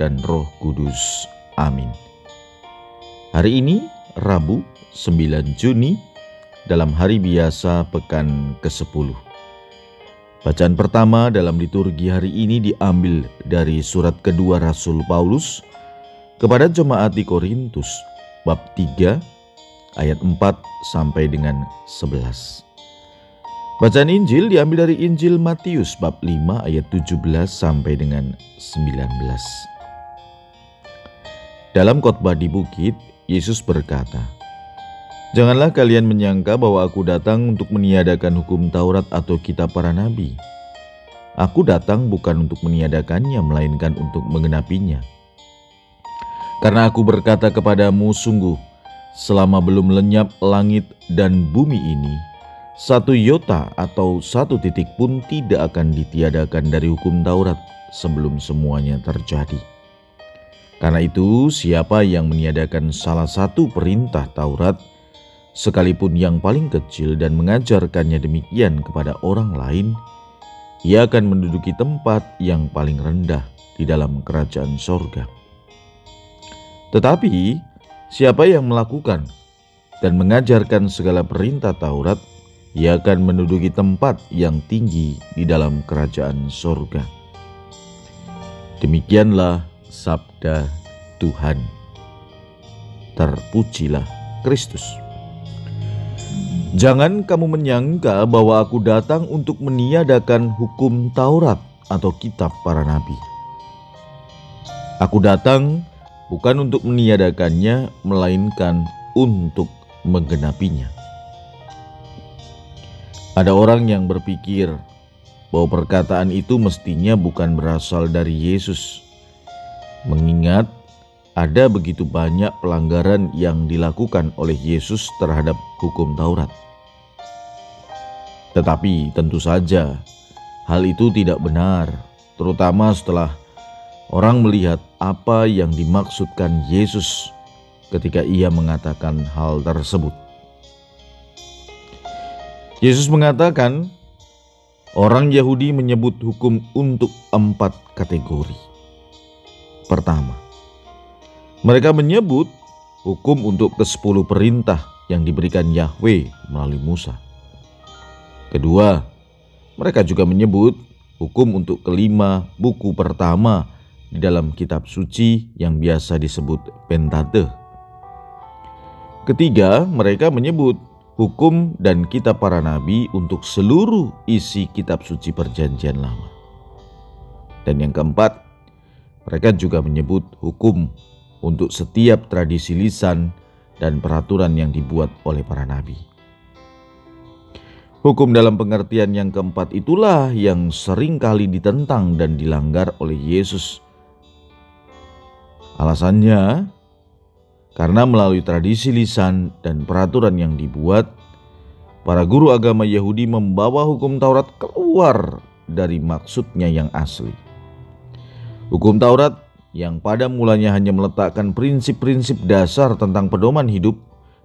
dan Roh Kudus. Amin. Hari ini Rabu 9 Juni dalam hari biasa pekan ke-10. Bacaan pertama dalam liturgi hari ini diambil dari surat kedua Rasul Paulus kepada jemaat di Korintus bab 3 ayat 4 sampai dengan 11. Bacaan Injil diambil dari Injil Matius bab 5 ayat 17 sampai dengan 19. Dalam khotbah di bukit, Yesus berkata, Janganlah kalian menyangka bahwa aku datang untuk meniadakan hukum Taurat atau kitab para nabi. Aku datang bukan untuk meniadakannya, melainkan untuk mengenapinya. Karena aku berkata kepadamu, sungguh, selama belum lenyap langit dan bumi ini, satu yota atau satu titik pun tidak akan ditiadakan dari hukum Taurat sebelum semuanya terjadi. Karena itu, siapa yang meniadakan salah satu perintah Taurat, sekalipun yang paling kecil, dan mengajarkannya demikian kepada orang lain, ia akan menduduki tempat yang paling rendah di dalam kerajaan sorga. Tetapi, siapa yang melakukan dan mengajarkan segala perintah Taurat, ia akan menduduki tempat yang tinggi di dalam kerajaan sorga. Demikianlah sabda Tuhan. Terpujilah Kristus. Jangan kamu menyangka bahwa aku datang untuk meniadakan hukum Taurat atau kitab para nabi. Aku datang bukan untuk meniadakannya, melainkan untuk menggenapinya. Ada orang yang berpikir bahwa perkataan itu mestinya bukan berasal dari Yesus, mengingat ada begitu banyak pelanggaran yang dilakukan oleh Yesus terhadap hukum Taurat. Tetapi tentu saja hal itu tidak benar, terutama setelah orang melihat apa yang dimaksudkan Yesus ketika ia mengatakan hal tersebut. Yesus mengatakan, orang Yahudi menyebut hukum untuk empat kategori. Pertama, mereka menyebut hukum untuk ke-10 perintah yang diberikan Yahweh melalui Musa. Kedua, mereka juga menyebut hukum untuk kelima buku pertama di dalam kitab suci yang biasa disebut Pentateuch. Ketiga, mereka menyebut hukum dan kitab para nabi untuk seluruh isi kitab suci Perjanjian Lama. Dan yang keempat, mereka juga menyebut hukum untuk setiap tradisi lisan dan peraturan yang dibuat oleh para nabi. Hukum dalam pengertian yang keempat itulah yang sering kali ditentang dan dilanggar oleh Yesus. Alasannya, karena melalui tradisi lisan dan peraturan yang dibuat, para guru agama Yahudi membawa hukum Taurat keluar dari maksudnya yang asli. Hukum Taurat yang pada mulanya hanya meletakkan prinsip-prinsip dasar tentang pedoman hidup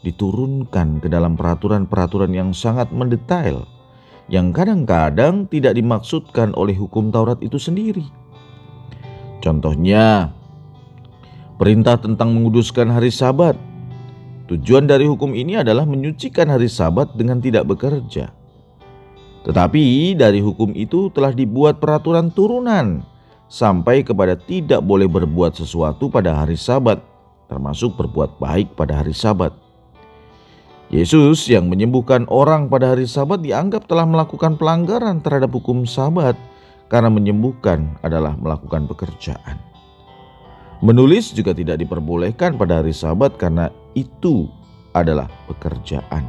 diturunkan ke dalam peraturan-peraturan yang sangat mendetail yang kadang-kadang tidak dimaksudkan oleh hukum Taurat itu sendiri. Contohnya, perintah tentang menguduskan hari Sabat. Tujuan dari hukum ini adalah menyucikan hari Sabat dengan tidak bekerja. Tetapi dari hukum itu telah dibuat peraturan turunan sampai kepada tidak boleh berbuat sesuatu pada hari Sabat, termasuk berbuat baik pada hari Sabat. Yesus yang menyembuhkan orang pada hari Sabat dianggap telah melakukan pelanggaran terhadap hukum Sabat karena menyembuhkan adalah melakukan pekerjaan. Menulis juga tidak diperbolehkan pada hari Sabat karena itu adalah pekerjaan.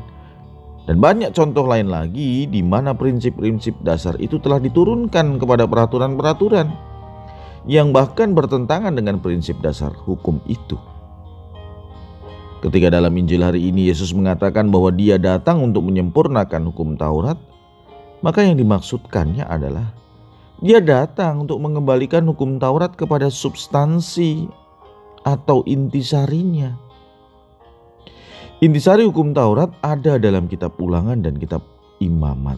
Dan banyak contoh lain lagi di mana prinsip-prinsip dasar itu telah diturunkan kepada peraturan-peraturan yang bahkan bertentangan dengan prinsip dasar hukum itu. Ketika dalam Injil hari ini Yesus mengatakan bahwa Dia datang untuk menyempurnakan hukum Taurat, maka yang dimaksudkannya adalah Dia datang untuk mengembalikan hukum Taurat kepada substansi atau intisarinya. Intisari hukum Taurat ada dalam kitab Ulangan dan kitab Imamat.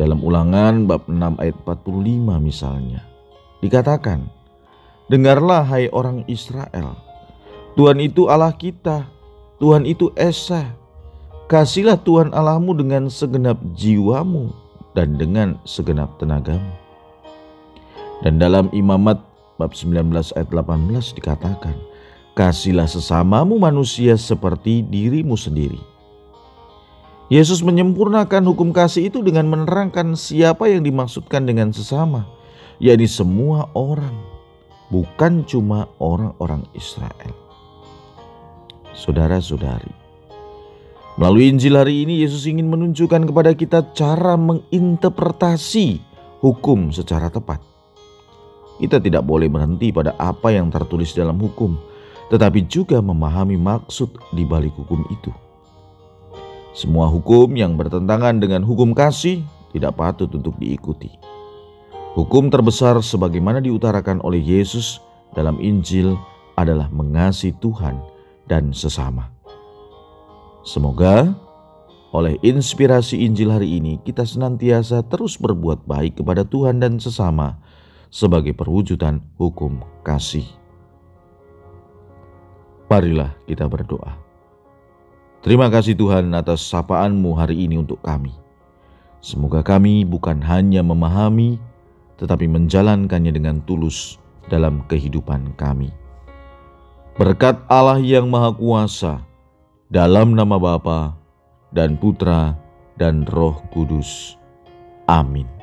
Dalam Ulangan bab 6 ayat 45 misalnya dikatakan, Dengarlah hai orang Israel, Tuhan itu Allah kita, Tuhan itu Esa. Kasihlah Tuhan Allahmu dengan segenap jiwamu dan dengan segenap tenagamu. Dan dalam imamat bab 19 ayat 18 dikatakan, Kasihlah sesamamu manusia seperti dirimu sendiri. Yesus menyempurnakan hukum kasih itu dengan menerangkan siapa yang dimaksudkan dengan sesama yakni semua orang, bukan cuma orang-orang Israel. Saudara-saudari, melalui Injil hari ini Yesus ingin menunjukkan kepada kita cara menginterpretasi hukum secara tepat. Kita tidak boleh berhenti pada apa yang tertulis dalam hukum, tetapi juga memahami maksud di balik hukum itu. Semua hukum yang bertentangan dengan hukum kasih tidak patut untuk diikuti. Hukum terbesar sebagaimana diutarakan oleh Yesus dalam Injil adalah mengasihi Tuhan dan sesama. Semoga oleh inspirasi Injil hari ini kita senantiasa terus berbuat baik kepada Tuhan dan sesama sebagai perwujudan hukum kasih. Marilah kita berdoa. Terima kasih Tuhan atas sapaanmu hari ini untuk kami. Semoga kami bukan hanya memahami, tetapi menjalankannya dengan tulus dalam kehidupan kami. Berkat Allah yang Maha Kuasa, dalam nama Bapa dan Putra dan Roh Kudus. Amin.